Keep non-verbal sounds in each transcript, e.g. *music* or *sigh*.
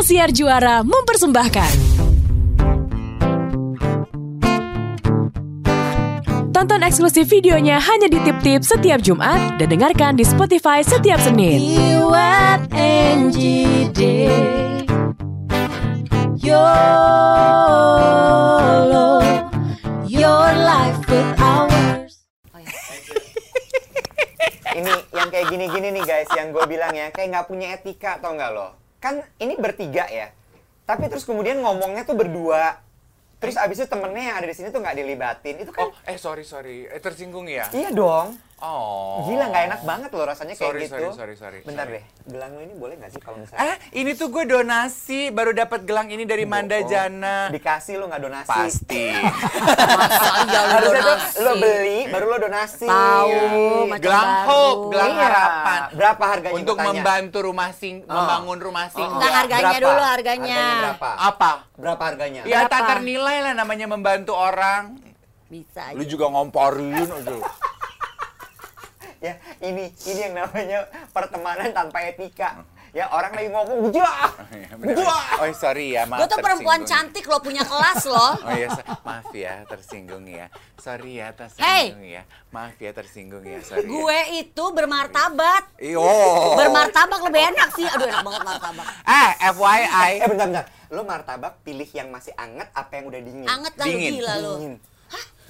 Sang Siar Juara mempersembahkan. Tonton eksklusif videonya hanya di Tip Tip setiap Jumat dan dengarkan di Spotify setiap Senin. YOLO Your life with ours *laughs* ini yang kayak gini-gini nih guys, yang gue bilang ya, kayak nggak punya etika tau nggak lo? Kan ini bertiga ya, tapi terus kemudian ngomongnya tuh berdua. Terus abis itu temennya yang ada di sini tuh nggak dilibatin, itu kan? Oh, eh sorry sorry, eh, tersinggung ya? Iya dong. Oh. Gila nggak enak banget loh rasanya kayak Sorry, gitu. sorry, sorry, sorry, Bentar sorry. deh, gelang lo ini boleh nggak sih kalau misalnya? Eh, ini tuh gue donasi, baru dapat gelang ini dari Manda Oh, Jana. Dikasih lo nggak donasi. Pasti. *laughs* Masa iya lu Harusnya tuh donasi lo beli, baru lo donasi. Tahu, macam gelang baru. hope, gelang Iya. harapan. Berapa harganya? Untuk tanya? membantu rumah sing, Oh. membangun rumah Oh, singgah. Enggak, harganya berapa? dulu, harganya. berapa? Apa? Berapa harganya? Ya Berapa? tak ternilai lah namanya membantu orang. Bisa Lu juga ngomporin aja. Ya ini ini yang namanya pertemanan tanpa etika ya orang lagi ngomong *laughs* gua gua Oh sorry ya, maaf Gue tuh perempuan tersinggung. cantik lo punya kelas loh Oh iya, so- maaf ya tersinggung ya. Sorry ya Hey! tersinggung ya. Maaf ya tersinggung ya, sorry. ya. Gue itu bermartabat Ih, Oh. Bermartabak lebih enak sih Aduh enak banget martabak Eh, FYI. eh bentar bentar lo martabak pilih yang masih anget apa yang udah dingin Anget lah Dingin. gila lo dingin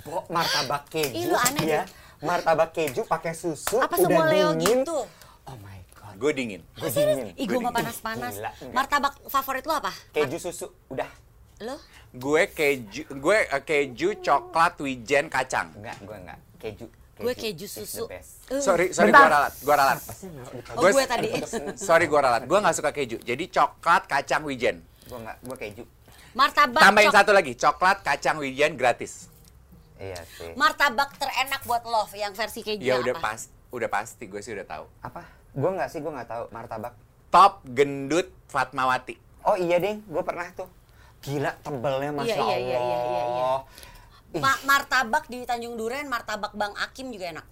Bo, martabak keju Ih, lu aneh ya martabak keju pakai susu Apa udah semua Leo dingin gitu? oh my god Gue dingin. gue dingin Ih gue mah panas-panas. Martabak favorit lo apa? keju susu udah Lo? Gue keju, gue eh, keju, coklat, wijen, kacang. enggak gue enggak keju Gue keju susu. Eh, Sorry, sorry gue ralat, gue ralat. Oh gue tadi Sorry gue ralat, gue nggak suka keju. Jadi coklat, kacang, wijen. gue enggak gue keju Martabak Tambahin satu lagi, coklat, kacang, wijen gratis. Iya sih Martabak terenak buat love yang versi keju Ya yang udah apa? pas, udah pasti gue sih udah tahu. apa gue enggak sih gue enggak tahu martabak Top gendut Fatmawati. Oh iya ding, gue pernah tuh. Gila tebelnya masya Iya, iya, iya, iya, iya, iya. Allah. Ih, Ma- martabak di Tanjung Duren, martabak Bang Akim juga enak.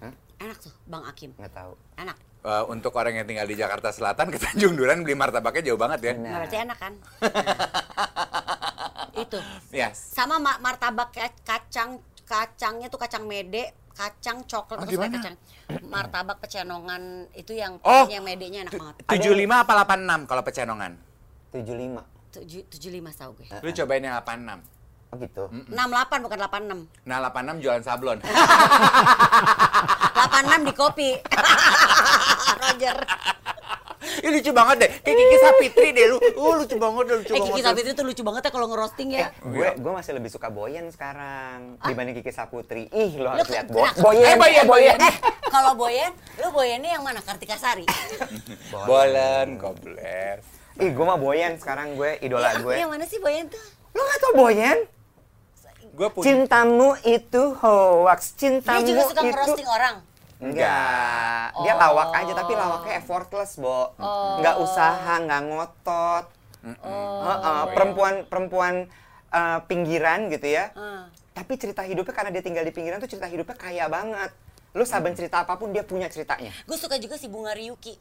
Hah? Enak tuh, Bang Akim. nggak tahu. Enak. Eh, untuk orang yang tinggal di Jakarta Selatan *laughs* ke Tanjung Duren beli martabaknya jauh banget ya. Nah, berarti enak kan? *laughs* Itu. Yes. Sama ma- martabak ka- kacang kacangnya tuh kacang mede, kacang coklat Oh, terus kacang martabak pecenongan itu yang Oh, yang medenya enak banget. 75 apa 86 kalau pecenongan? 75. Tujuh, tujuh lima tahu gue. Lu cobain yang 86. Oh gitu. Enam delapan bukan delapan enam. Nah, 86 jualan sablon. *laughs* Delapan enam di kopi. *laughs* Roger. Ih, lucu banget deh. Kayak Kiki Sapitri deh lu. Uh, *laughs* lucu banget deh, lucu Eh banget. Kiki. Sapitri tuh lucu banget ya kalau ngerosting ya. Gue gue masih lebih suka Boyen sekarang dibanding Kiki Saputri. Ih, lo Lu harus lihat Bo nah, Boyen. eh, Boyen, Boyen. Eh, *laughs* kalau Boyen, lu Boyennya yang mana? Kartika Sari. *laughs* Bolen, gobles. Ih, gue mah Boyen sekarang gue idola Ya, gue. Yang mana sih Boyen tuh? Lo gak tau Boyen? Gue punya Cintamu itu hoax. Dia Cintamu juga suka itu ngerosting orang. Enggak, dia lawak aja tapi lawaknya effortless, Bo. Nggak usaha, nggak ngotot. Heeh, perempuan perempuan eh, pinggiran gitu ya. Hmm. Tapi cerita hidupnya karena dia tinggal di pinggiran tuh cerita hidupnya kaya banget. Lu saben cerita apa pun dia punya ceritanya. Gue suka juga si Bunga Ryuki.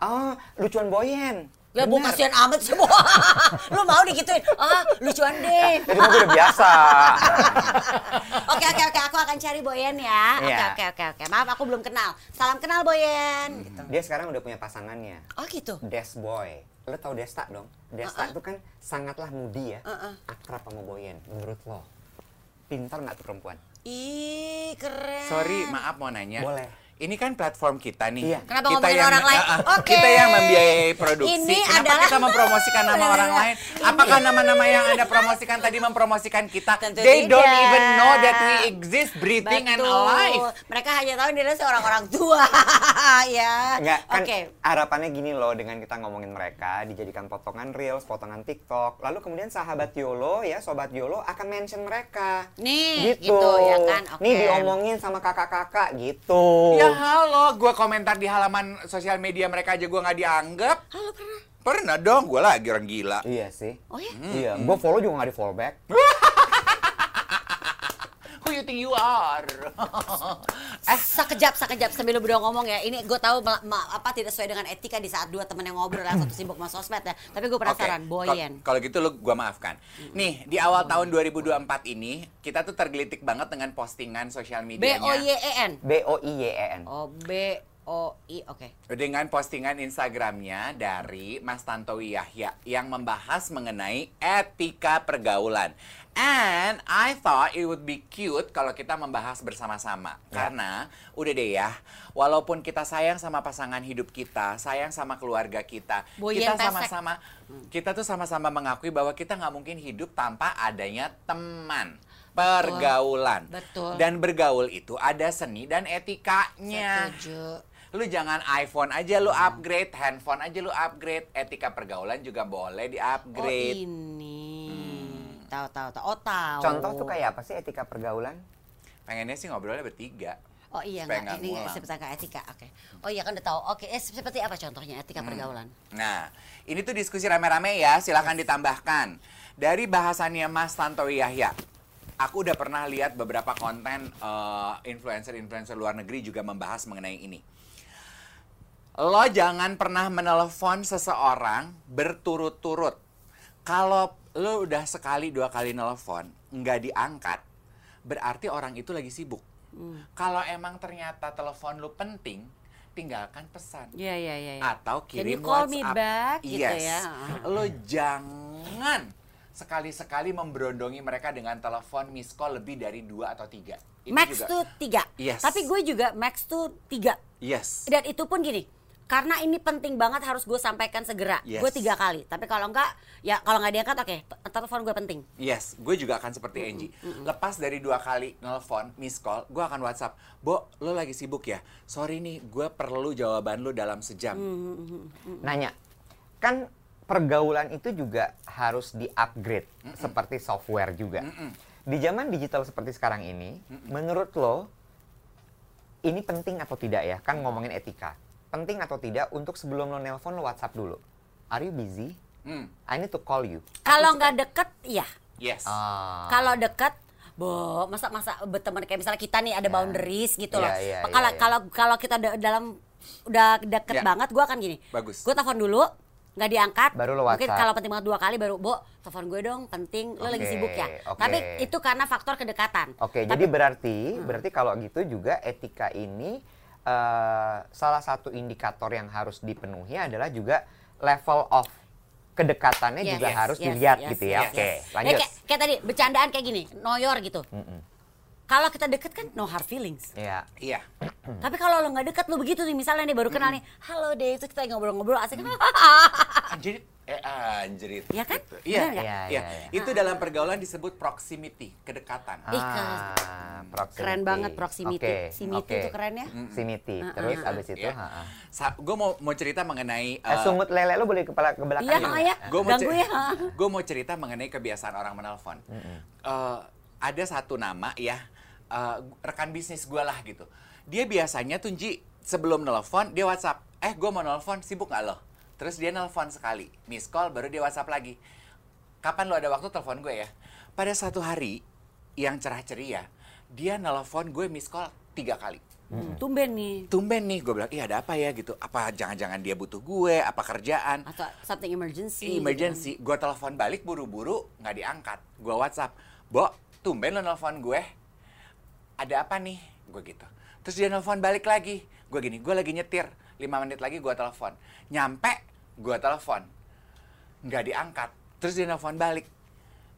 Oh, lucuan Boyen. Ya bu kasihan amat semua. *laughs* lu mau digituin? Ah, lucuan deh. Jadi gue udah biasa. *laughs* Oke oke oke, aku akan cari Boyen ya. Oke Iya. oke oke oke. Maaf aku belum kenal. Salam kenal Boyen. Gitu. Dia sekarang udah punya pasangannya. Oh gitu. Des Boy. Lo tau Desta dong? Desta itu kan sangatlah mudi ya. Uh-uh. Akrab sama Boyen. Menurut lo, pintar nggak tuh perempuan? Ih keren. Sorry, maaf mau nanya. Boleh. Ini kan platform kita nih. Iya. Kenapa ngomongin orang lain? Ah, ah, Oke. Kita yang membiayai produksi. Ini Kenapa adalah- kita mempromosikan nama orang lain? Apakah nama-nama yang Anda promosikan tadi mempromosikan kita? Tentu They don't tidak. even know that we exist, breathing and Betul. alive. Mereka hanya tahu dia adalah seorang orang tua. *laughs* ya. Enggak, kan Oke. harapannya gini loh dengan kita ngomongin mereka dijadikan potongan reels, potongan TikTok. Lalu kemudian sahabat Yolo ya, sobat Yolo akan mention mereka. Nih, gitu. gitu ya kan, oke. Nih diomongin sama kakak-kakak gitu. Ya halo, gue komentar di halaman sosial media mereka aja gue nggak dianggap. Halo pernah. Pernah dong, gue lagi orang gila. Iya sih. Oh ya? Iya, gue follow juga nggak di follow back. *laughs* Who you think you are? *laughs* Sekejap, sekejap sambil lu berdua ngomong ya. Ini gue tahu ma- ma- apa tidak sesuai dengan etika di saat dua temen yang ngobrol yang satu sibuk sama sosmed ya. Tapi gue penasaran, Oke, Boyen. kal- Kalau gitu lu gua maafkan. Nih, di awal tahun 2024 ini kita tuh tergelitik banget dengan postingan sosial B medianya. O Y E N. B O I Y E N. Oh B O I oke. dengan postingan Instagramnya dari Mas Tantowi Yahya yang membahas mengenai etika pergaulan. And I thought it would be cute kalau kita membahas bersama-sama. Karena udah deh ya, walaupun kita sayang sama pasangan hidup kita, sayang sama keluarga kita, Boyen kita sama-sama kita tuh sama-sama mengakui bahwa kita nggak mungkin hidup tanpa adanya teman pergaulan. Betul. Dan bergaul itu ada seni dan etikanya. Setuju. Lu jangan iPhone aja lu upgrade, handphone aja lu upgrade, etika pergaulan juga boleh Oh di-upgrade. ini. Tahu tahu tahu. Oh tahu. Contoh tuh kayak apa sih etika pergaulan? Pengennya sih ngobrolnya bertiga. Oh iya enggak, nggak ini seperti etika. Oke. Oh iya kan udah tahu. Oke, eh, seperti apa contohnya etika pergaulan? Nah, ini tuh diskusi rame-rame ya, silahkan ditambahkan. Dari bahasannya Mas Tantowi Yahya, aku udah pernah lihat beberapa konten eh, influencer-influencer luar negeri juga membahas mengenai ini. Lo jangan pernah menelpon seseorang berturut-turut. Kalau lo udah sekali dua kali nelpon nggak diangkat, berarti orang itu lagi sibuk. Kalau emang ternyata telepon lo penting, tinggalkan pesan Iya iya iya. iya. atau Can kirim you call me WhatsApp. back gitu yes. ya. Lo jangan sekali-sekali memberondongi mereka dengan telepon miss call lebih dari dua atau tiga. Itu Max juga- tuh tiga. Yes. Tapi gue juga max tuh tiga. Yes. Dan itu pun gini, karena ini penting banget harus gue sampaikan segera. Yes. Gue tiga kali. Tapi kalau enggak, ya kalau nggak diangkat oke, te- telepon gue penting. Yes, gue juga akan seperti Angie. Lepas dari dua kali nelpon, miss call, gue akan WhatsApp. Bo, lo lagi sibuk ya? Sorry nih, gue perlu jawaban lo dalam sejam. Nanya, kan pergaulan itu juga harus di-upgrade seperti software juga. Di zaman digital seperti sekarang ini, menurut lo ini penting atau tidak ya? Kan ngomongin etika. Penting atau tidak untuk sebelum lo nelpon lo WhatsApp dulu. Are you busy? Hmm, I need to call you. Kalau nggak deket, iya. yes. Ah. Kalau deket, Bo, masa masa berteman kayak misalnya kita nih ada Ya. boundaries gitu loh. Iya, iya, Kalau iya, iya. kalau kalau kita da- dalam udah deket Ya. banget, gue akan gini. Bagus. Gue telepon dulu, nggak diangkat. Baru lo Mungkin WhatsApp. kalau penting banget dua kali baru, Bo, telepon gue dong, penting. Lo lagi sibuk ya. oke. Tapi itu karena faktor kedekatan. Oke, Tapi- jadi berarti berarti kalau gitu juga etika ini eh, salah satu indikator yang harus dipenuhi adalah juga level of kedekatannya Yes, juga yes, harus yes, dilihat yes, gitu ya. yes, Oke, yes. lanjut. Ya, kayak, kayak tadi bercandaan kayak gini, noyor gitu. Mm-mm. Kalau kita deket kan no hard feelings. Iya. Iya. *clears throat* Tapi kalau lo nggak deket lo begitu nih misalnya nih baru kenal nih, halo deh, terus kita ngobrol-ngobrol asik. Anjrit, *laughs* eh anjrit. Ya kan? Gitu. Iya? Iya, iya. iya, iya. Itu dalam pergaulan disebut proximity, kedekatan. Ah, proximity. Keren banget proximity. Oke, Simity oke. itu keren ya. Simity. Ah, Terus ah, abis itu, Iya. ha-ha. gue mau mau cerita mengenai Eh, eh, sungut lele lu boleh kepala ke belakang Iya, nggak? ya. gue mau Ganggu ya. gue mau cerita mengenai kebiasaan orang menelpon. Eh, ada satu nama ya eh, rekan bisnis gue lah gitu. Dia biasanya tuh Ji sebelum nelpon dia WhatsApp. Eh gue mau nelpon sibuk nggak lo? Terus dia nelpon sekali, miss call baru dia WhatsApp lagi. Kapan lo ada waktu telepon gue ya? Pada satu hari yang cerah ceria, dia nelpon gue miss call tiga kali. Hmm, Tumben nih. Tumben nih, gue bilang, iya ada apa ya gitu. Apa jangan-jangan dia butuh gue, apa kerjaan. Atau something emergency. emergency gue telepon balik buru-buru nggak diangkat gue WhatsApp Bo tumben lo nelfon gue ada apa nih gue gitu terus dia nelfon balik lagi gue gini gue lagi nyetir lima menit lagi gue telepon nyampe gue telepon nggak diangkat terus dia nelfon balik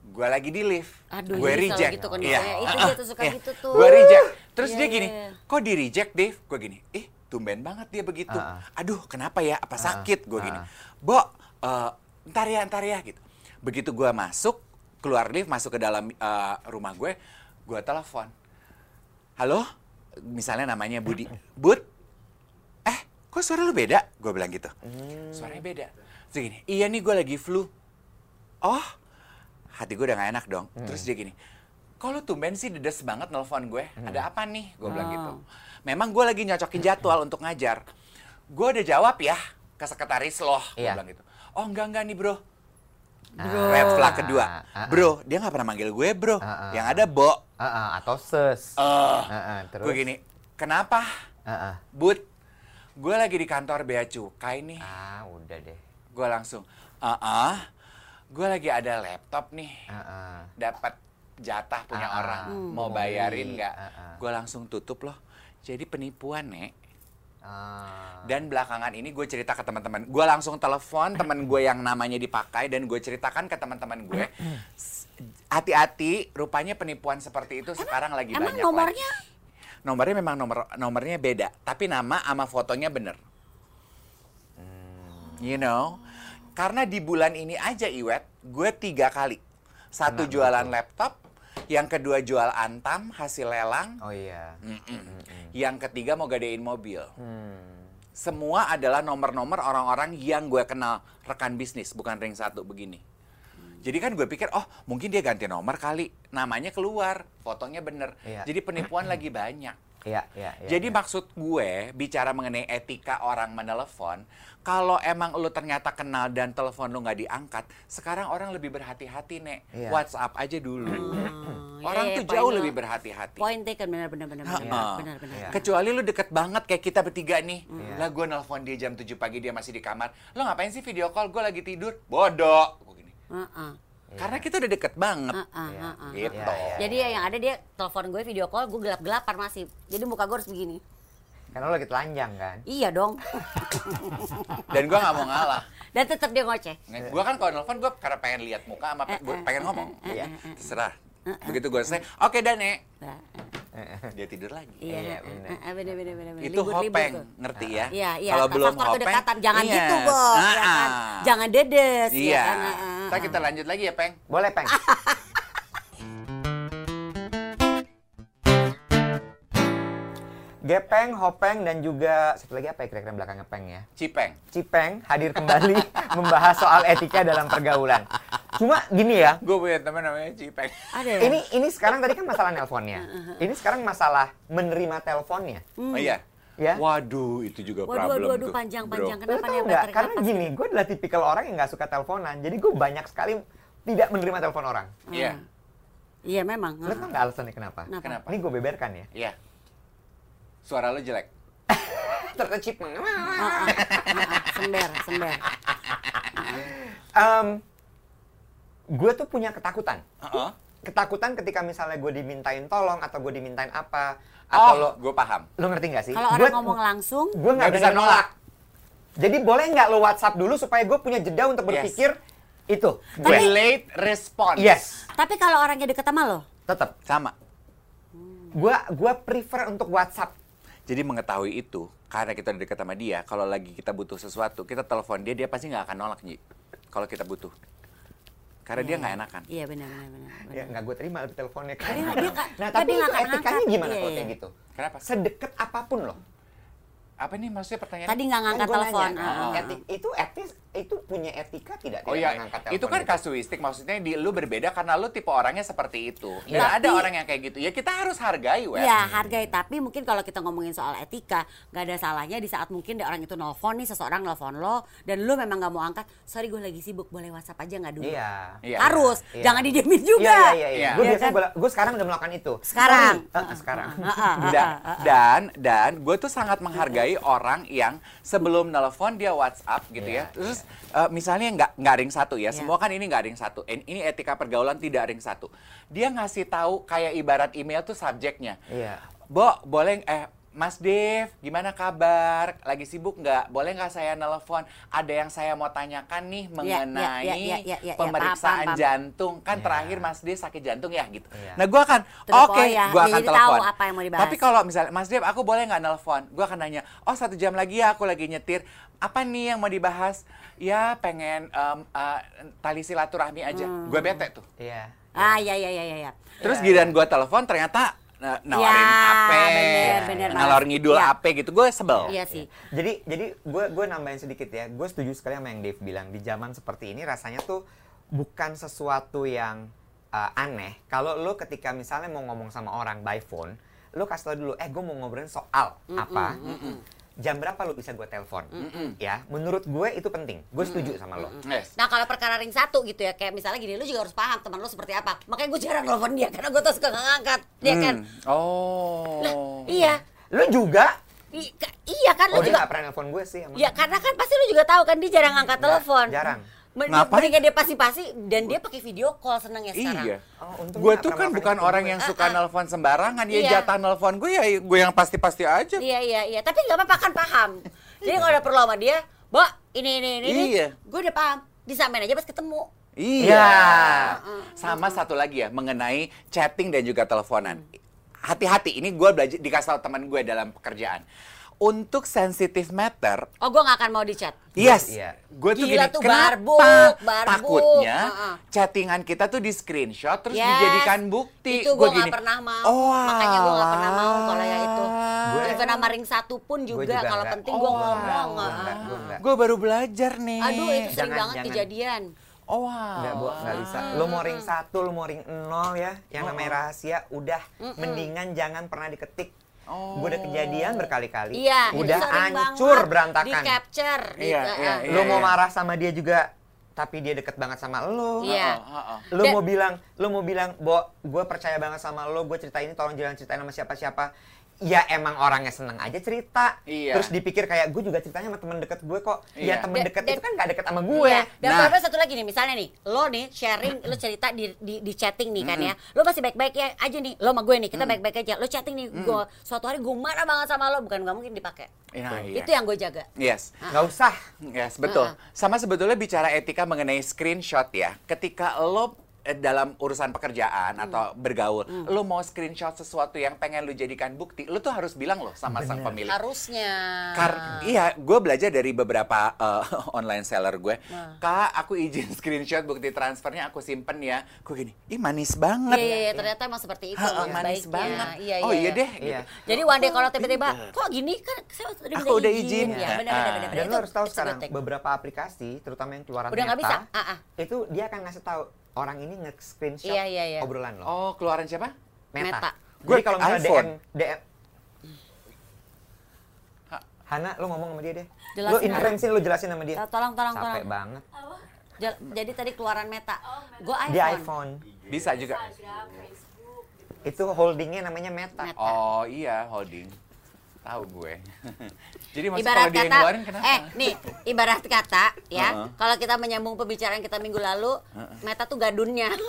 gue lagi di lift Aduh, gue reject gitu kondisinya. Itu dia tuh suka gitu tuh. gue reject terus Iya, dia gini iya. kok di reject Dave gue gini ih tumben banget dia begitu Ah, ah. aduh kenapa ya apa sakit gue gini ah. Bo, eh, ntar ya, ntar ya gitu. Begitu gue masuk, keluar lift, masuk ke dalam eh, rumah gue, gue telepon. Halo, misalnya namanya Budi. *laughs* Bud, eh, kok suara lu beda? Gue bilang gitu. Suaranya beda. Terus gini, iya nih gue lagi flu. Oh, hati gue udah gak enak dong. Terus dia gini, kok lu tumben sih dedes banget nelpon gue? Ada apa nih? Gue bilang Oh. gitu. Memang gue lagi nyocokin jadwal untuk ngajar. Gue udah jawab ya ke sekretaris loh. Gue Iya. bilang gitu. Oh enggak enggak nih bro. Bro. Red flag kedua. Ah, ah, Bro, dia nggak pernah manggil gue bro. Ah, ah, Yang ah. ada bo. Ah, ah, atau ses. Eh, Ah, ah, terus? gue gini, kenapa? Heeh. But, gue lagi di kantor bea cukai nih. Ah, udah deh. Gue langsung, ah, gue lagi ada laptop nih, Heeh. dapat jatah punya Ah, orang, hmm. mau bayarin nggak? ah, ah. Gue langsung tutup loh. Jadi penipuan, Nek. Ah. Dan belakangan ini gue cerita ke teman-teman. Gue langsung telepon teman gue yang namanya dipakai dan gue ceritakan ke teman-teman gue. "S- Hati-hati, rupanya penipuan seperti itu sekarang lagi Emang banyak. nomornya? lagi. Nomornya memang nomor nomornya beda, tapi nama sama fotonya bener. You know, karena di bulan ini aja Iwet, gue tiga kali. Satu Kena jualan betul. laptop, yang kedua jual antam hasil lelang, Oh iya. Mm-mm. yang ketiga mau gadein mobil. Hmm. Semua adalah nomor-nomor orang-orang yang gue kenal rekan bisnis, bukan ring satu begini. Jadi kan gue pikir, oh mungkin dia ganti nomor kali, namanya keluar, fotonya bener. Iya. Jadi penipuan lagi banyak. Iya, iya, iya. Jadi iya. maksud gue bicara mengenai etika orang menelepon, kalau emang lu ternyata kenal dan telepon lu nggak diangkat, sekarang orang lebih berhati-hati nek. Iya. WhatsApp aja dulu. Hmm, orang iya, tuh iya, jauh lebih berhati-hati. Point taken benar benar benar benar. Ha-ha. Benar benar. Iya. Kecuali lu deket banget kayak kita bertiga nih. Iya. Lah gue nelpon dia jam 7 pagi dia masih di kamar. Lo ngapain sih video call? Gue lagi tidur. Bodoh. Gini. Heeh. Karena kita udah deket banget. Heeh, Iya. heeh. Gitu. Iya, iya. Jadi ya yang ada dia telepon gue video call, gue gelap-gelapan masih. Jadi muka gue harus begini. Karena lo lagi telanjang kan? Iya dong. Dan gue nggak mau ngalah. Dan tetap dia ngoceh. Gue kan kalau nelfon gue karena pengen lihat muka sama pe- gua pengen ngomong. Iya. Terserah. Begitu gue selesai, oke Dane. Nah, Dia tidur lagi. Iya, Iya, benar. bener bener bener. bener. Itu Libur-libur hopeng, tuh. ngerti ya? Iya, iya. Kalau belum faktor hopeng, kedekatan. Jangan yes. gitu, Bos. Ya kan? Jangan dedes. Iya. Ya kan? Ntar kita lanjut lagi ya, Peng. Boleh, Peng? *laughs* Gepeng, Hopeng, dan juga satu lagi apa ya kira-kira belakangnya Peng ya? Cipeng. Cipeng hadir kembali *laughs* membahas soal etika dalam pergaulan. Cuma gini ya, Gue punya teman namanya Cipeng. Ada ya? ini ini sekarang tadi kan masalah nelponnya. Ini sekarang masalah menerima teleponnya. Oh iya? Ya. Waduh, itu juga Waduh, problem waduh, waduh, panjang-panjang. Kenapa nih nggak? baterai Karena kenapa gini, gue adalah tipikal orang yang nggak suka teleponan. Jadi gue banyak sekali tidak menerima telepon orang. Iya, Iya memang. Lu tau nggak alasannya kenapa? Kenapa? Kenapa? Ini gue beberkan ya. iya. Suara lo jelek. Ah, ah, ah, ah. Sember, sember. Em, gue tuh punya ketakutan. Heeh. Ketakutan ketika misalnya gue dimintain tolong atau gue dimintain apa. Atau Oh, lo, gue paham. lo ngerti nggak sih? Kalau Gua- orang ngomong langsung, gue nggak bisa nolak. nolak. Jadi boleh nggak lo WhatsApp dulu supaya gue punya jeda untuk Yes. berpikir itu. Gue. Delayed response. Yes, tapi kalau orangnya deket sama lo, tetap. Sama. Gue gua prefer untuk WhatsApp. Jadi mengetahui itu, karena kita dekat sama dia, kalau lagi kita butuh sesuatu, kita telepon dia, dia pasti nggak akan nolak, Ji. Kalau kita butuh. Karena dia nggak enakan. iya benar benar benar. benar. Ya nggak gue terima lebih teleponnya. Dia nggak- dia nah tapi dia etikanya gimana Iya, kalau iya. kayak gitu? Kenapa? Sedekat apa pun loh. Apa nih maksudnya pertanyaan? Tadi nggak ngangkat Kan telepon. nanya, Ah, etik- itu etis itu punya etika tidak? Oh Tidak iya, mengangkat itu telepon kan gitu. kasuistik, maksudnya di lu berbeda karena lu tipe orangnya seperti itu. Dan Tapi- ada orang yang kayak gitu. Ya kita harus hargai, weh. Iya hargai tapi mungkin kalau kita ngomongin soal etika nggak ada salahnya di saat mungkin ada orang itu nelfon nih seseorang nelfon lo dan lu memang nggak mau angkat sorry gue lagi sibuk boleh WhatsApp aja nggak dulu Iya. Iya. harus Iya. jangan didiemin juga Iya, iya, iya. Iya. Gue Iya biasanya kan? gua- gue sekarang udah melakukan itu. Sekarang? Sorry. Sekarang. Dan, dan dan gue tuh sangat menghargai orang yang sebelum nelpon dia WhatsApp gitu Iya, ya. Terus eh, misalnya nggak nggak ring satu ya. Iya. Semua kan ini nggak ring satu. In- Ini etika pergaulan tidak ring satu. Dia ngasih tahu kayak ibarat email tuh subjeknya. Iya. Bo, boleh eh Mas Dev, gimana kabar? Lagi sibuk nggak? Boleh nggak saya nelpon? Ada yang saya mau tanyakan nih Iya, mengenai iya, iya, iya, iya, pemeriksaan paham, paham. jantung. Kan Iya. terakhir Mas Dev sakit jantung ya gitu. Iya. Nah, gua akan the oke, point ya. gua akan telepon. apa yang mau dibahas. Tapi kalau misalnya Mas Dev, aku boleh nggak nelpon? Gua akan nanya, oh satu jam lagi ya aku lagi nyetir. Apa nih yang mau dibahas? Ya pengen em, eh, tali silaturahmi aja. Hmm. Gue bete tuh. Iya. ah iya iya iya iya Terus Iya, giliran gua telepon ternyata nawarin Ya, apa, bener, bener, ngalor Mas. ngidul Ya. apa gitu, gue sebel. iya sih Jadi jadi gue gue nambahin sedikit ya. Gue setuju sekali sama yang Dave bilang. Di zaman seperti ini rasanya tuh bukan sesuatu yang uh, aneh. Kalau lo ketika misalnya mau ngomong sama orang by phone, lo kasih tau dulu, eh gue mau ngobrolin soal apa. Jam berapa lo bisa gue telepon? Ya, menurut gue itu penting. Gue setuju sama lo. Yes. Nah kalau perkara ring satu gitu ya kayak misalnya gini lu juga harus paham teman lu seperti apa makanya gue jarang nelfon dia karena gue tuh suka ngangkat dia kan Hmm. Oh. iya Lu juga? I- iya kan Oh, lu dia juga nggak pernah nelfon gue sih. emang. Ya karena kan pasti lu juga tahu kan dia jarang angkat telepon. jarang. Ngapain? Dia pasti-pasti dan dia pakai video call seneng ya sekarang. Iya. Oh, Gue nggak tuh kan bukan itu orang yang suka Ah, ah. nelpon sembarangan. Dia Iya. jatah nelpon gue ya gue yang pasti-pasti aja. Iya iya iya. Tapi nggak apa-apa kan paham. Jadi kalau ada perlu sama dia, Mbak, ini ini ini. Iya. Gue udah paham. Disamain aja pas ketemu. Iya. Iya. Sama satu lagi ya mengenai chatting dan juga teleponan. Hati-hati, ini gue belajar dikasih tahu teman gue dalam pekerjaan. Untuk sensitive matter, Oh, gue nggak akan mau di chat. yes, Iya. gue tuh Gila gini, tuh, kenapa barbuk, barbuk. takutnya Heeh. chattingan kita tuh di screenshot terus Yes. dijadikan bukti. Itu gue nggak gini, pernah mau. Oh, Makanya gue nggak pernah mau kalau ya itu. Gue- Even sama ring satu pun Gue juga, kalau penting Oh, gue enggak, ngomong. gue ah. enggak, gue enggak. Gue baru belajar nih. Aduh, itu sering Jangan, banget jangan. kejadian. Oh, wow. Enggak, Bu, enggak bisa. Lu mau ring satu, lu mau ring nol ya, yang namanya rahasia, udah mendingan jangan pernah diketik. Oh. Gue udah kejadian berkali-kali. Iya, udah hancur berantakan. Di capture. Iya, ah, iya, ah. iya. lu mau marah sama dia juga, tapi dia deket banget sama lu. Iya. Oh, oh, oh. Lu Dan- mau bilang, lu mau bilang, Bo, gue percaya banget sama lu, gue cerita ini tolong jangan ceritain sama siapa-siapa. Ya emang orangnya seneng aja cerita. Iya. Terus dipikir kayak gue juga ceritanya sama temen deket gue kok. Iya. Ya temen Dan- deket dan- itu kan gak deket sama gue. Iya. Dan Nah. satu lagi nih, misalnya nih, lo nih sharing, lo cerita di, di, di chatting nih kan ya, lo masih baik-baik ya aja nih, lo sama gue nih, kita baik-baik aja, lo chatting nih, gue suatu hari gue marah banget sama lo, bukan gak mungkin dipakai. Nah, iya. Itu yang gue jaga. Yes. Gak usah. Yes, betul. Sama sebetulnya bicara etika mengenai screenshot ya. Ketika lo dalam urusan pekerjaan Hmm. atau bergaul, lo mau screenshot sesuatu yang pengen lo jadikan bukti, lo tuh harus bilang lo sama sang pemilik. Harusnya. Kar iya, gue belajar dari beberapa eh, *laughs* online seller gue. Nah. Kak, aku izin *laughs* screenshot bukti transfernya, aku simpen ya. Gue gini, ih manis banget. Iya, iya, iya, ternyata emang seperti itu Ha, ya, manis baiknya. banget. Iya, oh iya, iya iya. deh. Iya. gitu. Jadi one day kalau tiba-tiba, kok gini kan saya udah Aku udah izin. Ya, Ah. benar, benar, benar. Dan Itu- lo harus tahu sekarang beberapa aplikasi, terutama yang keluaran Udah Meta, bisa? Ah, ah. itu dia akan ngasih tahu orang ini nge-screenshot Iya, iya, iya. obrolan lo. Oh, keluaran siapa? Meta. Meta. Jadi Gue kalau misalnya. DM, DM Ha- Hana, lu ngomong sama dia deh. Jelasin, lu Hana. intervensi, lu jelasin sama dia. Tolong, tolong, Capek tolong. banget. Jel- Jadi tadi keluaran meta. Gue iPhone. Di iPhone. Bisa juga. Itu holdingnya namanya Meta. Meta. Oh iya, holding. Tahu gue. *laughs* Jadi maksud ibarat kalau dia yang kata ngeluarin kenapa? eh nih ibarat kata ya Heeh. kalau kita menyambung pembicaraan kita minggu lalu meta tuh gadunnya *laughs*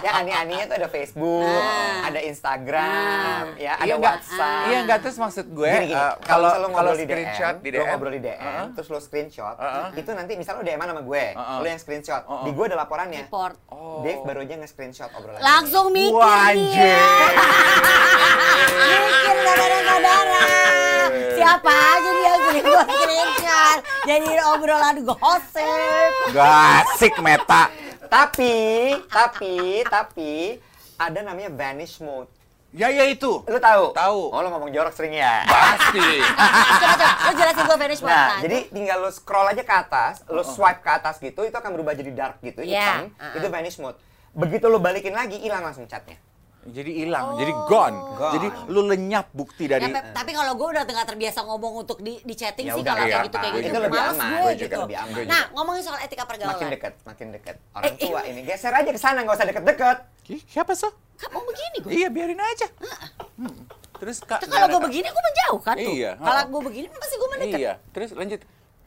ya aneh-anehnya tuh ada Facebook, Nah. ada Instagram, ya ada Iya enggak, WhatsApp. iya enggak terus maksud gue Gini, gini, eh, kalau kalau kalau ngobrol di screenshot DM, di lu DM, ngobrol di DM, Heeh. terus lu screenshot, Heeh. itu nanti misal lu DM sama gue, Heeh. lu yang screenshot, Heeh. di gue ada laporannya. report Oh. Dave baru aja nge-screenshot obrolan. langsung mikir Wah, dia anjir. *laughs* saudara-saudara siapa aja dia screenshot jadi obrolan gosip Gasik meta. Tapi, tapi, tapi ada namanya vanish mode. Ya ya itu. Lu tahu? Tahu. Oh, lu ngomong jorok sering ya. Pasti. *laughs* coba coba lu jelasin gue vanish mode Nah, jadi tinggal lu scroll aja ke atas, lu swipe ke atas gitu, itu akan berubah jadi dark gitu, Iya, hitam. uh-uh. Itu vanish mode. Begitu lu balikin lagi, hilang langsung chatnya. Jadi hilang, jadi gone. Gone. Jadi lu lenyap bukti dari Ya, tapi kalau gue udah nggak terbiasa ngomong untuk di, di chatting Ya sih kalau iya, kayak gitu kayak gitu juga lebih aman, gue gue gitu. juga lebih aman. Nah ngomongin soal etika Makin pergaulan, dekat, makin dekat. Orang Eh, tua ini geser aja ke sana, nggak usah deket-deket. Siapa so? kan mau begini gue. Iya, biarin aja. Hmm. Terus Kak. Kalau gue begini gue menjauh kan tuh. Iya, Kalau gue begini pasti gue mendekat. Iya, terus lanjut.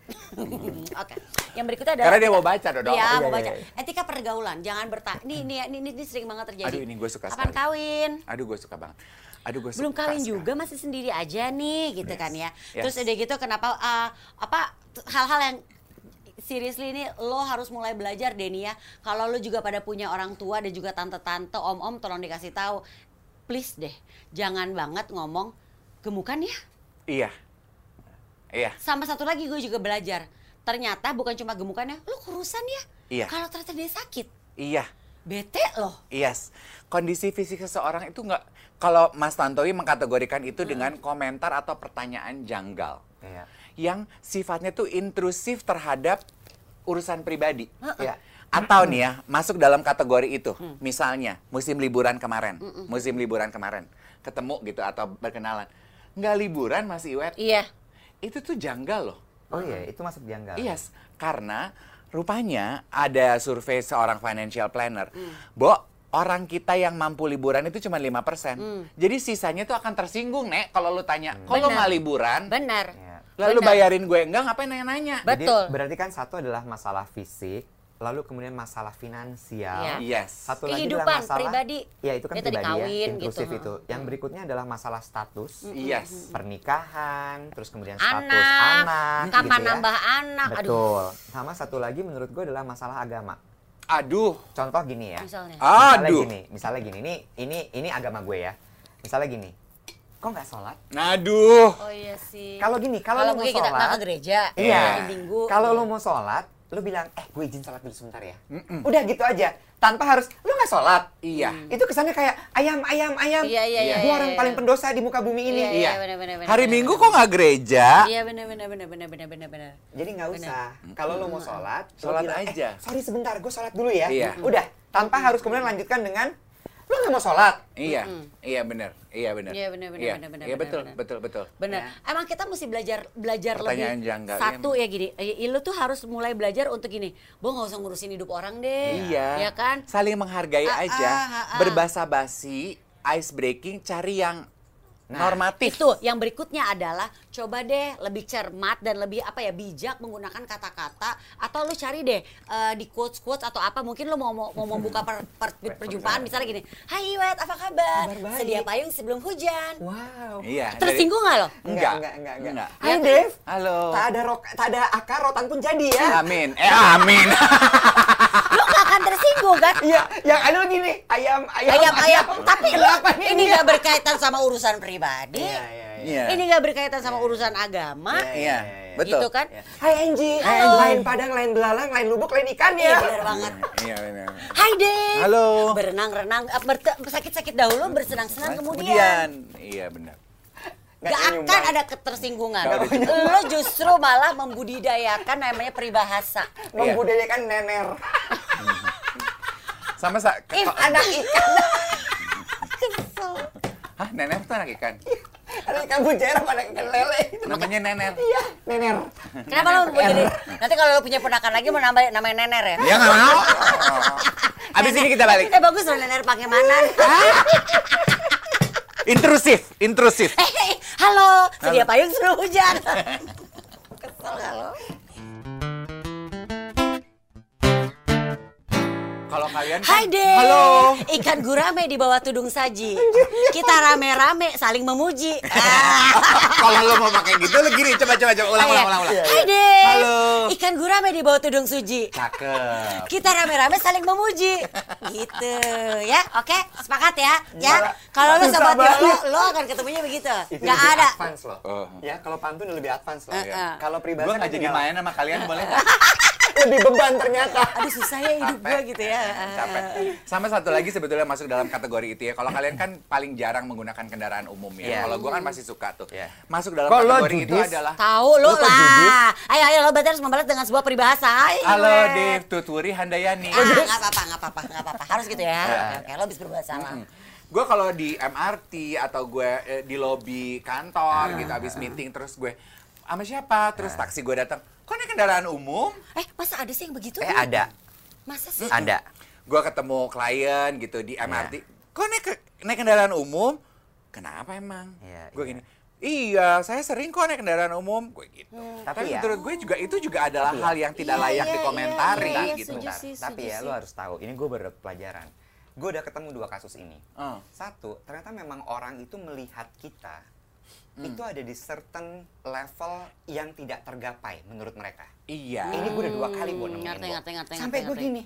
Hmm, Oke. Yang berikutnya adalah Karena dia mau baca, Dodong. Iya, Iya, mau iya, baca. iya. Etika pergaulan, jangan bertanya. Nih, ini, ini, ini sering banget terjadi. Aduh, ini gue suka Kapan sekali. kawin? Aduh, gue suka banget. Aduh, gue Belum kawin sekali. juga masih sendiri aja nih, gitu Yes. kan ya. Yes. Terus udah gitu kenapa uh, apa hal-hal yang seriously ini lo harus mulai belajar Denny ya. Kalau lo juga pada punya orang tua dan juga tante-tante, om-om tolong dikasih tahu. Please deh, jangan banget ngomong gemukan ya. Iya. Iya. Sama satu lagi gue juga belajar. Ternyata bukan cuma gemukannya, lo kurusan ya. Iya. Kalau ternyata dia sakit, Iya. bete loh. Yes, kondisi fisik seseorang itu nggak. Kalau Mas Tantowi mengkategorikan itu dengan komentar atau pertanyaan janggal, Iya. yang sifatnya tuh intrusif terhadap urusan pribadi. Iya. Atau nih ya, masuk dalam kategori itu. Misalnya, musim liburan kemarin, musim liburan kemarin, ketemu gitu atau berkenalan, nggak liburan Mas Iwet, Iya. Itu tuh janggal loh. Oh iya, itu masuk janggal. Yes, karena rupanya ada survei seorang financial planner. Bo, orang kita yang mampu liburan itu cuma 5%. Jadi sisanya tuh akan tersinggung, Nek, kalau lu tanya, kalau Benar. nggak liburan, Benar. Ya. lalu benar. bayarin gue enggak, ngapain nanya-nanya? Jadi Betul. berarti kan satu adalah masalah fisik, lalu kemudian masalah finansial. Iya. Yes. Satu lagi Kehidupan adalah masalah pribadi. Ya itu kan Ya, pribadi kawin ya, gitu, inklusif heeh. itu. Yang berikutnya adalah masalah status, Yes. pernikahan, terus kemudian status Anak, anak, kapan gitu ya. nambah anak, aduh. Betul. Sama satu lagi menurut gue adalah masalah agama. Aduh. Contoh gini ya. Misalnya. Misalnya Aduh. gini, misalnya gini, ini ini ini agama gue ya. Misalnya gini, kok nggak sholat? Aduh. Oh iya sih. Kalau gini, kalau lu mau mungkin kita ke sholat, gereja, Iya. hari Minggu. Kalau lu mau sholat, lu bilang, eh gue izin sholat dulu sebentar ya. Udah gitu aja, tanpa harus, lu nggak sholat. Iya. Itu kesannya kayak ayam, ayam, ayam. Iya, iya, iya, Gue iya, orang iya. paling pendosa di muka bumi ini. Iya, iya, Iya. benar, benar, benar, Hari benar, Minggu benar. kok nggak gereja? Iya benar benar benar benar benar benar benar. Jadi nggak usah. Kalau lu mau sholat, Sholat bilang, aja. Eh, sorry sebentar, gue sholat dulu ya. Iya. Udah, tanpa harus kemudian lanjutkan dengan, lu nggak mau sholat. Iya. Iya benar. Iya benar. Iya, benar, benar, Iya. benar, benar, Iya betul, benar. betul, betul. Benar. Emang kita mesti belajar belajar Pertanyaan lebih janggal, satu iya. ya gini. eh, Lu tuh harus mulai belajar untuk gini. Bo nggak usah ngurusin hidup orang deh. Iya. Ya kan? Saling menghargai Ah, aja. ah, ah, ah. Berbasa-basi, ice breaking, cari yang Nah, normatif. Itu yang berikutnya adalah coba deh lebih cermat dan lebih apa ya bijak menggunakan kata-kata atau lu cari deh eh, di quotes quotes atau apa mungkin lu mau mau, mau membuka per- per- *laughs* perjumpaan misalnya gini Hai Iwet apa kabar sedia payung sebelum hujan Wow. Iya. tersinggung nggak lo Enggak, Enggak. enggak, enggak, enggak. Enggak. Hai Ya, Dev. Halo. Tak ada rok, tak ada akar rotan pun jadi ya. Amin. Eh, amin. *laughs* lu nggak akan tersinggung kan Iya, yang ada gini, ayam, ayam, ayam ayam tapi lu Kenapa ini nggak berkaitan sama urusan pribadi Iya, iya, iya. Iya. ini nggak berkaitan sama urusan agama Iya, betul. gitu kan Iya. Hai Angie, Halo. lain padang, lain belalang, lain lubuk, lain ikan iya ya. benar banget Iya, benar. Hai Dave Halo. berenang-renang eh, sakit-sakit dahulu bersenang-senang kemudian Iya, benar. Gak akan nyumbang. ada ketersinggungan. Ada Lo justru malah membudidayakan namanya peribahasa. Membudayakan nener. Sama sa kok- anak ikan. *laughs* Hah, nenek tuh anak ikan. Ada ikan bujera pada ikan lele. Namanya nenek. Iya, nener. Kenapa lo mau jadi? Nanti kalau lo punya ponakan lagi mau nambah namanya nener ya? Ya nggak mau. Abis ini kita balik. Eh bagus loh nener pakai mana? Intrusif, intrusif. Hei, halo, sedia payung suruh hujan. Kesel lo? Kalau kalian kan- Hai deh. Halo. Ikan gurame di bawah tudung saji. Kita rame-rame saling memuji. *laughs* Kalau lo mau pakai gitu lo gini coba coba coba ulang ulang ulang ulang. Hai deh. Halo. Ikan gurame di bawah tudung suji. Cakep. Kita rame-rame saling memuji. Gitu ya. Oke, sepakat ya. Ya. Kalau lu Susah sobat banget. Yolo, lo akan ketemunya begitu. Itu Nggak lebih ada. advance loh. Oh. Ya, kalau pantun lebih advance loh. Ya. eh. Kalau peribahasa Gue nggak kan jadi tinggal- main sama kalian boleh nggak? *laughs* lebih beban ternyata. Aduh susah ya hidup gue gitu ya. Capek. Sama satu lagi sebetulnya masuk dalam kategori itu ya. Kalau kalian kan paling jarang menggunakan kendaraan umum ya. Iya. Kalau gue kan masih suka tuh. Iya. Masuk dalam Kok lo kategori itu judis? adalah Tahu judis? lah. Ayo ayo lo berarti harus membalas dengan sebuah peribahasa. Ayo. Halo. Dave Tuturi Handayani. Ah, nggak apa-apa, nggak apa-apa, nggak apa-apa. Harus gitu ya. Iya. Oke, oke, lo bisa berbahasa lah. Gue kalau di MRT atau gue eh, di lobi kantor gitu habis meeting terus gue sama siapa? Terus taksi gue datang. Kok naik kendaraan umum? Eh, masa ada sih yang begitu? Eh, ada. Masa sih? Ada. Gue ketemu klien gitu di MRT. Kok naik ke- naik kendaraan umum? Kenapa emang? Iya, gue iya. gini. Iya, saya sering kok naik kendaraan umum, gue gitu. Tapi Tapi ya- menurut gue juga itu juga adalah Tapi ya- hal yang tidak Iya, layak iya, dikomentari iya, iya, gitu. setuju Bentar. sih, Tapi ya lu harus tahu, ini gue baru pelajaran. Gue udah ketemu dua kasus ini. Oh. Satu, ternyata memang orang itu melihat kita Hmm. itu ada di certain level yang tidak tergapai menurut mereka. Iya. Ini gue udah dua kali gue Hmm, nemuin ngerti, ngerti, ngerti, Sampai gue gini,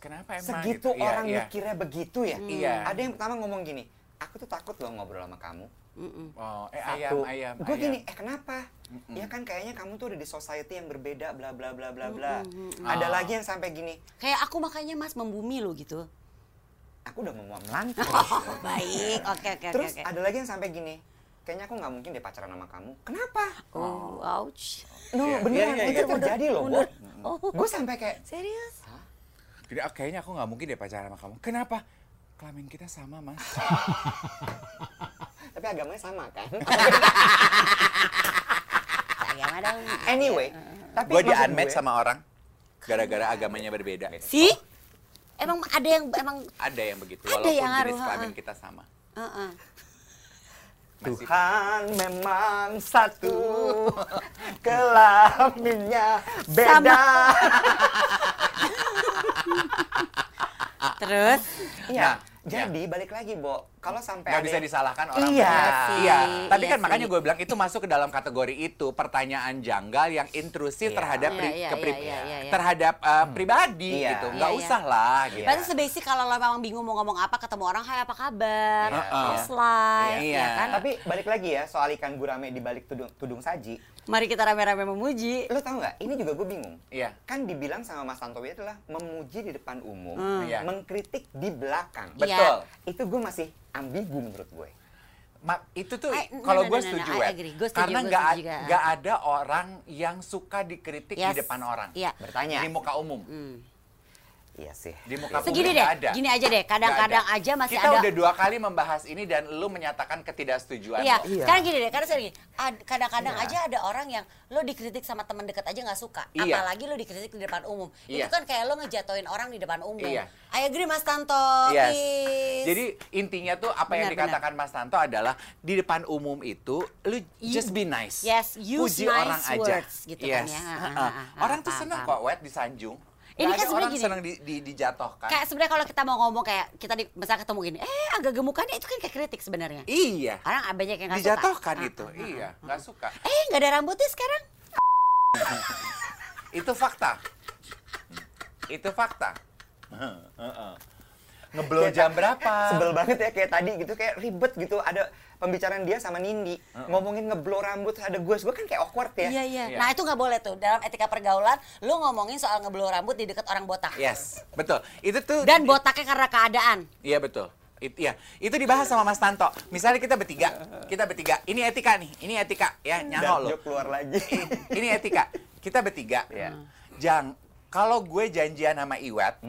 Kenapa emang segitu gitu? Iya, orang iya. mikirnya begitu ya. Iya. Ada yang pertama ngomong gini, aku tuh takut loh ngobrol sama kamu. Mm-mm. Oh, eh Satu. ayam, ayam, Gue gini, eh kenapa? Ya kan kayaknya kamu tuh ada di society yang berbeda, bla bla bla bla bla. Ada Oh. lagi yang sampai gini, Kayak aku makanya mas membumi lo gitu. aku udah mau melantar. *laughs* Oh, baik, oke oke oke. Terus oke. ada lagi yang sampai gini, kayaknya aku nggak mungkin deh pacaran sama kamu. Kenapa? Oh, ouch. No, Iya, beneran iya, iya, itu iya. terjadi loh. Bo. Oh, Gue sampai kayak, serius? Jadi ah, kayaknya aku nggak mungkin deh pacaran sama kamu. Kenapa? Kelamin kita sama, Mas. tapi agamanya sama kan? *laughs* Agama dong. anyway, tapi gue di unmatch gue- sama orang gara-gara agamanya berbeda. Si? Emang ada yang emang Ada yang begitu, Ada walaupun yang jenis kelamin kita sama. Heeh. Masih- Tuhan memang satu, *laughs* kelaminnya beda. *laughs* Terus Iya. Nah, Jadi balik lagi, Bo. Kalau sampai nggak ada bisa disalahkan orang Iya sih, Iya, tapi iya kan sih. makanya gue bilang itu masuk ke dalam kategori itu pertanyaan janggal yang intrusif Iya. terhadap Iya, iya, iya, iya, iya. terhadap uh, pribadi Iya. gitu. Nggak Iya, iya. usah lah gitu. Berarti sebasic kalau lo memang bingung mau ngomong apa ketemu orang, hai apa kabar, Iya. how's life, Iya. ya kan? Tapi balik lagi ya soal ikan gurame di balik tudung, tudung saji. Mari kita rame-rame memuji. Lo tau nggak? Ini juga gue bingung. Iya. Kan dibilang sama Mas Tantowi adalah memuji di depan umum, Hmm. Iya. mengkritik di belakang. Iya. Betul. Itu gue masih ambigu menurut gue. Ma- itu tuh I- kalau gue setuju setuju, karena nggak nggak ada orang yang suka dikritik Yes. di depan orang Iya. Bertanya. di muka umum Hmm. Iya sih. di muka Segini deh, ada gini aja deh. Kadang-kadang aja masih kita ada. udah dua kali membahas ini dan lu menyatakan ketidaksetujuan Iya, Iya. karena gini deh, karena sering ad- kadang-kadang Iya. aja ada orang yang lo dikritik sama teman dekat aja nggak suka, Iya. apalagi lo dikritik di depan umum. Iya. Itu kan kayak lo ngejatoin orang di depan umum. Iya. I agree Mas Tanto. Yes. please. Jadi intinya tuh apa yang Benar, dikatakan Mas Tanto adalah di depan umum itu lu just be nice. Yes, use Puji nice orang aja. words gitu kan yes. ya. Heeh. Ah, ah, ah, orang tuh seneng kok wet disanjung. Ini Nggak kan sebenarnya orang gini. seneng di, di, dijatuhkan. kayak sebenarnya kalau kita mau ngomong kayak kita di masa ketemu gini, eh agak gemukannya itu kan kayak kritik sebenarnya. Iya. Orang banyak yang nggak suka. Dijatuhkan Ah, itu. ah, ah, iya, ah, nggak ah. suka. Eh nggak ada rambutnya sekarang. *laughs* Itu fakta. itu fakta. Heeh. Ngeblow jam berapa? Sebel banget ya kayak tadi gitu kayak ribet gitu ada pembicaraan dia sama Nindi ngomongin ngeblow rambut ada gue gue kan kayak awkward ya. Iya, iya Iya. Nah itu nggak boleh tuh dalam etika pergaulan, lu ngomongin soal ngeblow rambut di dekat orang botak. Yes, betul. Itu tuh Dan botaknya karena keadaan. Iya betul. It, iya, itu dibahas sama Mas Tanto. Misalnya kita bertiga, kita bertiga. Ini etika nih, ini etika ya nyaho lo. Jok keluar lagi. Ini etika. Kita bertiga. Iya. Jang, kalau gue janjian sama Iwat,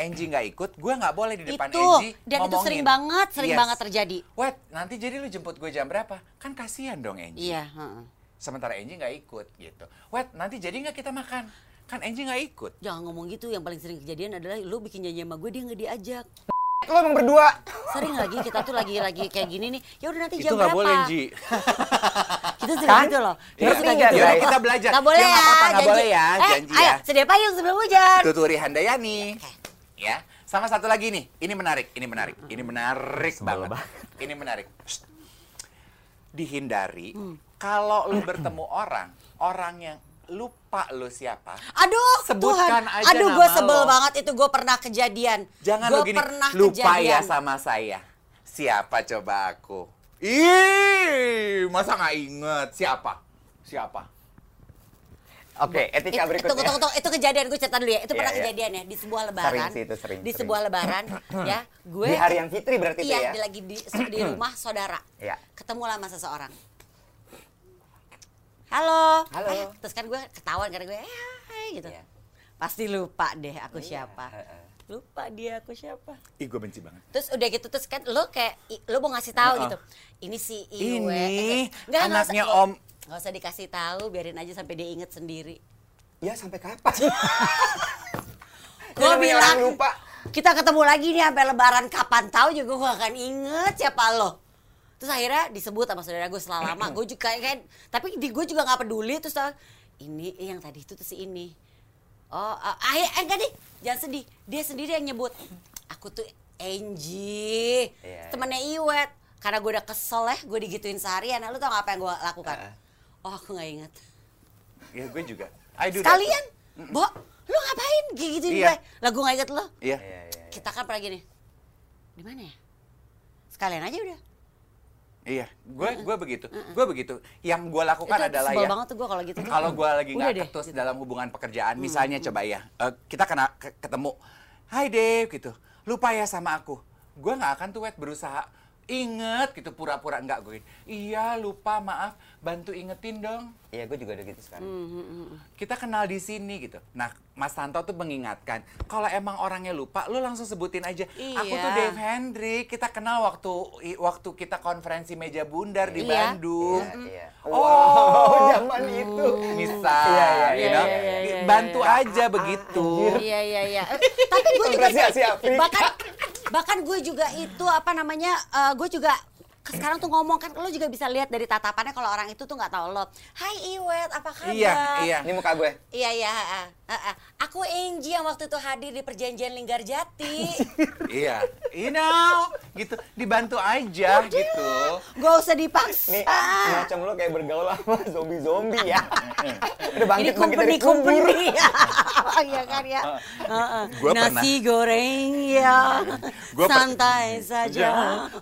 Angie nggak ikut, gue nggak boleh di depan itu Angie dan itu ngomongin. sering banget, sering Yes. banget terjadi. Wet, nanti jadi lu jemput gue jam berapa? Kan kasihan dong Angie. Iya. heeh. Sementara Angie nggak ikut gitu. Wet, nanti jadi nggak kita makan? Kan Angie nggak ikut. Jangan ngomong gitu. Yang paling sering kejadian adalah lu bikin janji sama gue dia nggak diajak. *laughs* Lo emang berdua. Sering lagi kita tuh lagi lagi kayak gini nih. Ya udah nanti Itu jam nggak berapa? boleh, Angie. *laughs* Kita suka Kan? gitu loh. Kita Ngerti suka nggak, gitu. guys? Kita belajar. Nggak boleh Ya, ya, nggak apa-apa, nggak janji. boleh ya, eh, janji ayo, ya. sedia payung sebelum hujan. Tuturi Handayani. Ya. Sama satu lagi nih, ini menarik, ini menarik, ini menarik banget. Ini menarik. Shh. Dihindari Hmm. kalau lu *clears throat* bertemu orang, orang yang lupa lu siapa. Aduh, Sebutkan Tuhan. aja Aduh, gue sebel lo. banget itu gue pernah kejadian. Jangan Gua lu gini, pernah lupa ya kejadian. sama saya. Siapa coba aku? Ih, masa nggak inget? Siapa? Siapa? Oke, etika Itu, berikutnya. tunggu, tunggu, tunggu. itu kejadian gue cerita dulu ya. Itu Iya, pernah iya. kejadian ya di sebuah lebaran. Sering sih itu, sering, Di sering. sebuah lebaran *clears throat* ya, gue Di hari yang fitri berarti itu iya, ya? di lagi di, di *clears throat* rumah saudara. Iya. Ketemu lah sama seseorang. Halo. Halo. Eh, terus kan gue ketahuan karena gue eh, hai gitu. Iya. Pasti lupa deh aku siapa. heeh. Lupa dia aku siapa. Ih, gue benci banget. Terus udah gitu terus kan lo kayak lo mau ngasih tahu Heeh. gitu. Ini si Ini Iwe. Eh, nggak, nggak anaknya usah- Om. Nggak usah dikasih tahu, biarin aja sampai dia inget sendiri. Ya sampai kapan? *laughs* Gue bilang lupa. kita ketemu lagi nih sampai lebaran kapan tahu juga gue akan inget siapa lo. Terus akhirnya disebut sama saudara gue setelah lama, gue juga kan, tapi di gue juga nggak peduli terus ini eh, yang tadi itu tuh si ini. Oh, ah, akhir eh, enggak nih, jangan sedih. Dia sendiri yang nyebut. Aku tuh Angie, Iya, temennya Iwet. Karena gue udah kesel ya, gue digituin seharian. Nah, lu tau gak apa yang gue lakukan? Heeh. Oh, aku nggak inget. Ya, gue juga. I do that. Sekalian, Bo, lu ngapain gituin Iya. gue? Lah gue nggak inget lo. Iya. Iya, iya, iya. Kita kan pernah gini. Di mana ya? Sekalian aja udah. Iya, gue gue begitu, gue begitu. Yang gue lakukan Itu adalah ya, banget tuh gue kalau gitu. kalau gue lagi nggak ketus gitu. dalam hubungan pekerjaan, misalnya coba ya, eh, kita kena ke- ketemu, Hai Dave gitu, lupa ya sama aku, gue nggak akan tuh wet berusaha, inget gitu pura-pura enggak gue. Iya lupa maaf bantu ingetin dong. Iya, gue juga udah gitu sekarang. Hmm. Kita kenal di sini gitu. Nah Mas Tanto tuh mengingatkan kalau emang orangnya lupa, lu langsung sebutin aja. Aku tuh Iya. Dave Hendrik. Kita kenal waktu waktu kita konferensi meja bundar di Iya. Bandung. Iya. Oh. Wow, zaman itu. Misal, Iya, iya, you iya, know, iya, iya, iya, bantu iya. aja begitu. Iya iya iya. Eh, Tapi gue juga bahkan bahkan gue juga itu apa namanya? eh, gue juga sekarang tuh ngomong kan lo juga bisa lihat dari tatapannya kalau orang itu tuh nggak tahu lo. Hai Iwet, apa kabar? Iya, iya. Ini muka gue. Iya iya, ha, ha, ha. Aku Angie yang waktu itu hadir di perjanjian Linggarjati. *laughs* Iya, you know, gitu. Dibantu aja gitu. Gak usah dipaksa. Nih, macam lo kayak bergaul sama zombie-zombie ya. *laughs* Udah bangkit bangkit dari kubur. company. *laughs* Iya kan ya. Gua pernah. Nasi goreng ya. Gua Santai saja.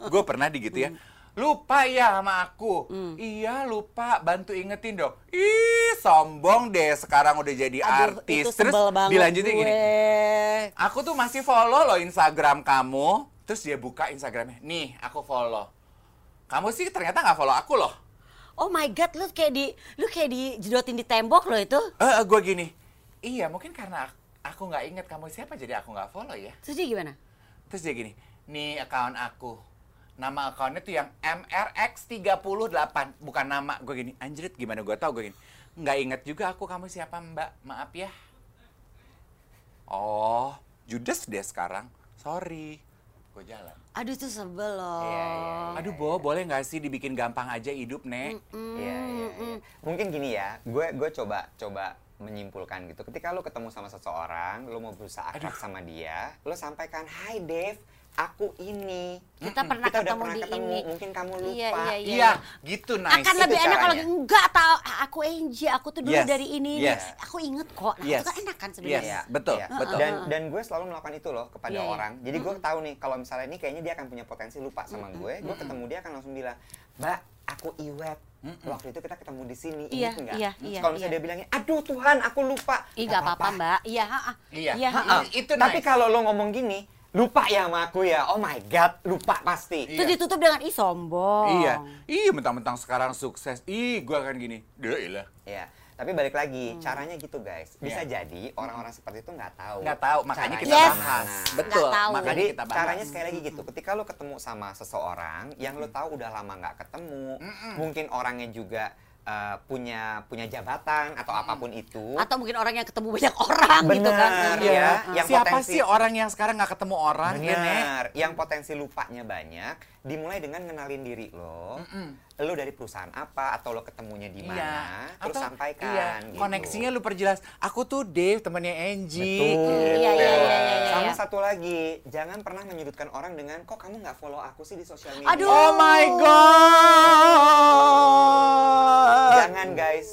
Gue pernah di gitu ya. Lupa ya sama aku. Iya lupa, bantu ingetin dong. Ih sombong deh sekarang udah jadi Aduh, artis. Terus dilanjutin gue. gini. Aku tuh masih follow loh Instagram kamu. Terus dia buka Instagramnya. Nih aku follow. Kamu sih ternyata nggak follow aku loh. Oh my god, lu kayak di lu kayak dijedotin di tembok lo itu. Eh gue gini. Iya mungkin karena aku nggak inget kamu siapa jadi aku nggak follow ya. Terus dia gimana? Terus dia gini, nih account aku. Nama akunnya tuh yang MRX38, bukan nama. Gue gini, anjrit gimana gue tau gue gini. Nggak inget juga aku kamu siapa mbak, maaf ya. Oh, Judas deh sekarang. Sorry. Gue jalan. Aduh itu sebel loh. Iya, iya, iya. Aduh, Bo, boleh nggak sih dibikin gampang aja hidup, Nek? Iya, iya, iya. Mungkin gini ya, gue gue coba coba menyimpulkan gitu. Ketika lo ketemu sama seseorang, lo mau berusaha akrab sama dia, lo sampaikan, Hai Dave, aku ini. Kita pernah Kita udah ketemu pernah di ketemu, ini. mungkin kamu lupa. Iya, iya, iya. Iya, gitu nice. Akan Itu lebih enak kalau enggak tahu "Ah, aku Angie, aku tuh dulu Yes, dari ini. yes. Aku inget kok. Nah, Yes. itu kan enak kan Yes, sebenarnya. betul, Iya. betul. Dan dan gue selalu melakukan itu loh kepada Iya, iya. orang. Jadi gue tahu nih kalau misalnya ini kayaknya dia akan punya potensi lupa sama gue, gue ketemu dia akan langsung bilang, "Mbak, aku Iwet. Waktu itu kita ketemu di sini, Iya, ingat nggak?" iya, iya, Kalau misalnya iya. dia bilangnya, "Aduh Tuhan, aku lupa." Ih, enggak apa-apa, Mbak. Iya, ha, ha. Iya. Iya, Ha, ha. ha. Itu Tapi nice. kalau lo ngomong gini, lupa ya sama aku ya. Oh my god, lupa pasti. Itu ditutup dengan ih sombong. Iya, ih mentang-mentang sekarang sukses. Ih, gue akan gini. Duh, ilah. Iya. Tapi balik lagi, Hmm. caranya gitu guys. Bisa Iya. jadi orang-orang seperti itu nggak tahu. Nggak tahu, makanya caranya kita Yes. bahas. Betul, Nggak tahu. makanya Jadi kita bahas. caranya sekali lagi gitu. Ketika lo ketemu sama seseorang yang lo tahu udah lama nggak ketemu, mungkin orangnya juga eh, punya punya jabatan atau apa pun itu. Atau mungkin orang yang ketemu banyak orang gitu kan. Bener, Iya. ya. Yang Siapa potensi- sih orang yang sekarang nggak ketemu orang, ya, Nek? Benar. Yang potensi lupanya banyak, dimulai dengan ngenalin diri lo. Lo dari perusahaan apa atau lo ketemunya di mana, terus Atau- sampaikan. Iya. gitu. Koneksinya lu perjelas. Aku tuh Dave, temannya Angie. Betul. Iya, iya, iya, iya, iya. Sama satu lagi, jangan pernah menyudutkan orang dengan kok kamu nggak follow aku sih di sosial media. Aduh. Oh my god. Jangan guys,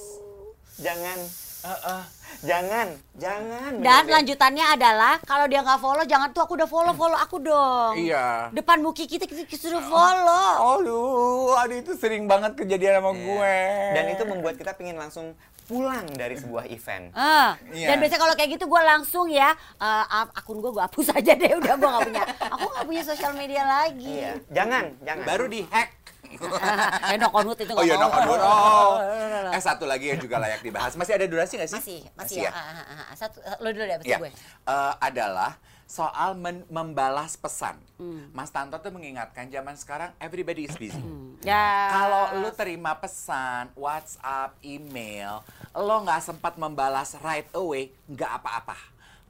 jangan, Heeh. jangan, jangan. Dan bener deh. lanjutannya adalah kalau dia nggak follow jangan tuh aku udah follow follow aku dong. Iya. Depan muki kita kita suruh follow. Aduh, aduh itu sering banget kejadian sama Iya. gue. Dan itu membuat kita pingin langsung pulang dari sebuah event. Ah, Iya. Dan biasanya kalau kayak gitu gue langsung ya eh, ap- akun gue gue hapus *laughs* aja deh udah gue nggak punya. Aku nggak punya sosial media lagi. Iya, jangan, jangan. Baru di hack. *laughs* eh konut itu Oh iya, mau. no aduh, oh. *laughs* Eh satu lagi yang juga layak dibahas. Masih ada durasi nggak sih? Masih, masih ya. Ah, ah, ah, ah. Satu, lo dulu deh, Ya, gue. eh, adalah soal men- membalas pesan. Hmm. Mas Tanto tuh mengingatkan zaman sekarang everybody is busy. Ya. Kalau lu terima pesan, WhatsApp, email, lo nggak sempat membalas right away, nggak apa-apa.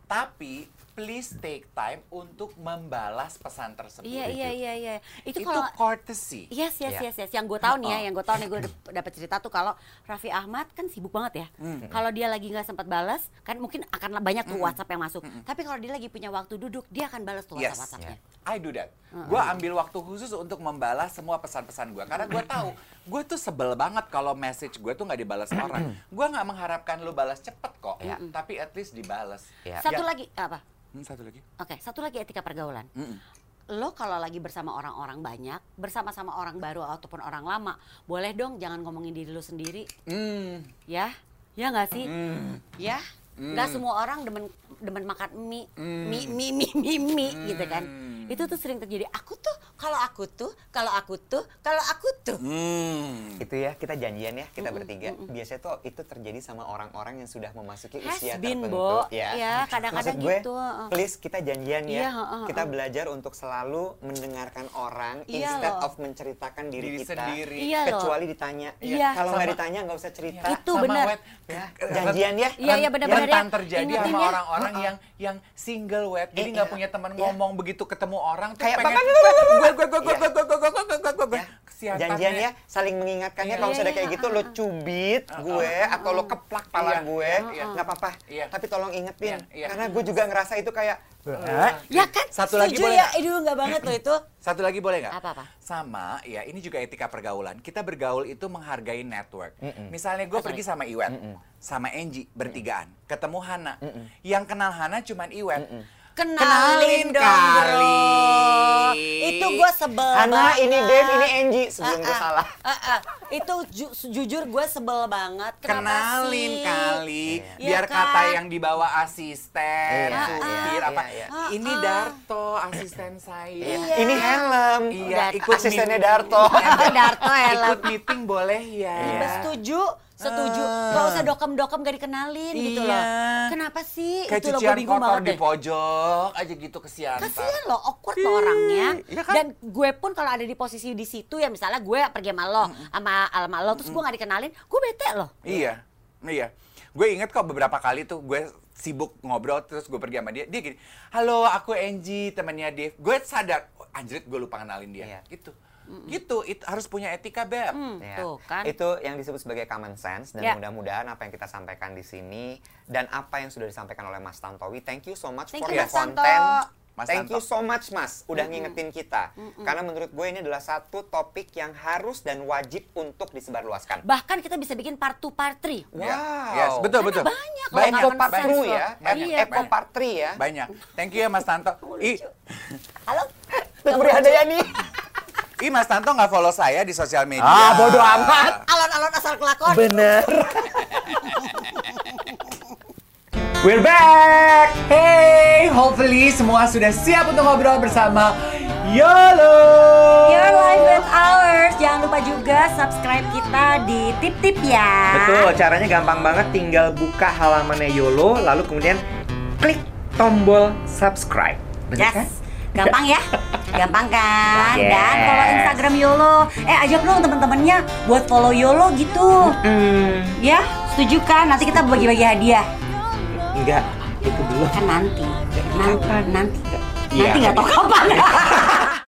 Tapi please take time untuk membalas pesan tersebut. Iya iya iya iya. Itu, Itu, kalau courtesy. Yes, yes, Iya. yes, yes. Yang gue tahu nih ya, Oh. yang gue tahu nih gue dapat cerita tuh kalau Raffi Ahmad kan sibuk banget ya. Hmm. Kalau dia lagi nggak sempat balas, kan mungkin akan banyak tuh WhatsApp yang masuk. Tapi kalau dia lagi punya waktu duduk, dia akan balas tuh Yes, WhatsApp WhatsAppnya. I do that. Gue ambil waktu khusus untuk membalas semua pesan-pesan gue karena gue tahu *laughs* gue tuh sebel banget kalau message gue tuh nggak dibalas orang. Gue nggak mengharapkan lu balas cepet kok, Iya. tapi at least dibalas. Satu Ya- lagi apa? Hmm, satu lagi. Oke, satu lagi etika pergaulan. Mm-mm. Lo kalau lagi bersama orang-orang banyak, bersama-sama orang baru ataupun orang lama, boleh dong jangan ngomongin diri lo sendiri, Hmm. ya? Ya nggak sih? Hmm. Ya? Nggak semua orang demen demen makan mie, Hmm. mie, mie, mie, mie, mie, gitu kan? Itu tuh sering terjadi. Aku tuh, kalau aku tuh, kalau aku tuh, kalau aku tuh. Hmm. itu ya kita janjian ya kita bertiga biasanya tuh itu terjadi sama orang-orang yang sudah memasuki Has usia been, tertentu Bo. ya Ya, kadang-kadang gue, gitu, heeh. please kita janjian ya Iya, heeh, kita belajar untuk selalu mendengarkan orang Iya instead loh. of menceritakan diri, Diri kita sendiri. Iya loh. kecuali ditanya Iya. kalau nggak ditanya nggak usah cerita Itu Sama benar. Wet, ya janjian ya Iya, iya, benar-benar rentan ya. terjadi Ingetin sama ya. orang-orang yang yang single wet jadi nggak Iya. punya teman Iya. ngomong begitu ketemu orang tuh Kayak pengen apa- gue gue gue gue gue gue Iya. gue gue gue gue gue gue gue Ya, kesian janjian ya saling mengingatkannya Iya. kalau Iya, kayak iya, gitu lo cubit gue atau lo keplak pala Iya, gue iya, nggak apa-apa Iya. tapi tolong ingetin Iya, iya. karena gue juga ngerasa itu kayak Ya kan? Satu lagi boleh ya? nggak? Aduh, nggak banget loh itu. Satu lagi boleh nggak? Apa-apa? Sama, ya ini juga etika pergaulan. Kita bergaul itu menghargai network. Misalnya gue pergi sama Iwet, sama Angie, bertigaan. Ketemu Hana. Yang kenal Hana cuman Iwet. Kenalin dong, bro. Itu gue sebel Hana banget. ini Dave ini Angie sebelum Ah, gue ah. salah Ah, ah. Itu ju- jujur gue sebel banget. Kenapa Kenalin sih? kali, Iya biar kan? kata yang dibawa asisten, Iya, supir iya, apa. iya. Ini Darto, asisten saya. Iya. ini helm Iya, ikut asistennya Darto Ah, *laughs* Darto ya Ikut meeting boleh ya. Iya, setuju, setuju. Ah. Gak usah dokem-dokem gak dikenalin gitu Iya. loh. Kenapa sih? Kayak itu loh gue bingung kotor banget di deh. pojok aja gitu kesian. Kasian loh, awkward loh orangnya. iya kan? Dan gue pun kalau ada di posisi di situ ya misalnya gue pergi sama lo, sama sama lo, terus gue gak dikenalin, gue bete loh. Iya, iya. Gue inget kok beberapa kali tuh gue sibuk ngobrol terus gue pergi sama dia. Dia gini, halo aku Angie temannya Dave. Gue sadar, oh, anjrit gue lupa kenalin dia. Iya. Gitu. Gitu, it harus punya etika beb. Hmm, Ya, Tuh kan. Itu yang disebut sebagai common sense dan Ya. mudah-mudahan apa yang kita sampaikan di sini dan apa yang sudah disampaikan oleh Mas Tantowi, thank you so much Thank for you, the Mas Tanto. content. Mas thank you Tanto. so much Mas, udah ngingetin kita. Karena menurut gue ini adalah satu topik yang harus dan wajib untuk disebarluaskan. Bahkan kita bisa bikin part 2, part 3. Wow. Ya, Yes, betul betul. banyak loh part sense two loh. ya, Banyak, Iya. Banyak. part 3 ya. Banyak. Thank you ya Mas Tanto. Halo? Putri Hadayani. Ih Mas Tanto nggak follow saya di sosial media. Ah, bodo amat. Alon-alon asal kelakon. Bener. *laughs* We're back. Hey, hopefully semua sudah siap untuk ngobrol bersama YOLO. Your life with ours. Jangan lupa juga subscribe kita di tip-tip ya. Betul, caranya gampang banget. Tinggal buka halamannya YOLO, lalu kemudian klik tombol subscribe. Bener kan? Gampang ya? Gampang kan? Yes. Dan follow Instagram YOLO. Eh ajak dong teman-temannya buat follow YOLO gitu. Hmm, Ya, setuju kan? Nanti kita bagi-bagi hadiah. enggak, itu belum. Kan nanti. Nanti. Nanti. Iya. Nanti nggak tahu kapan. *laughs*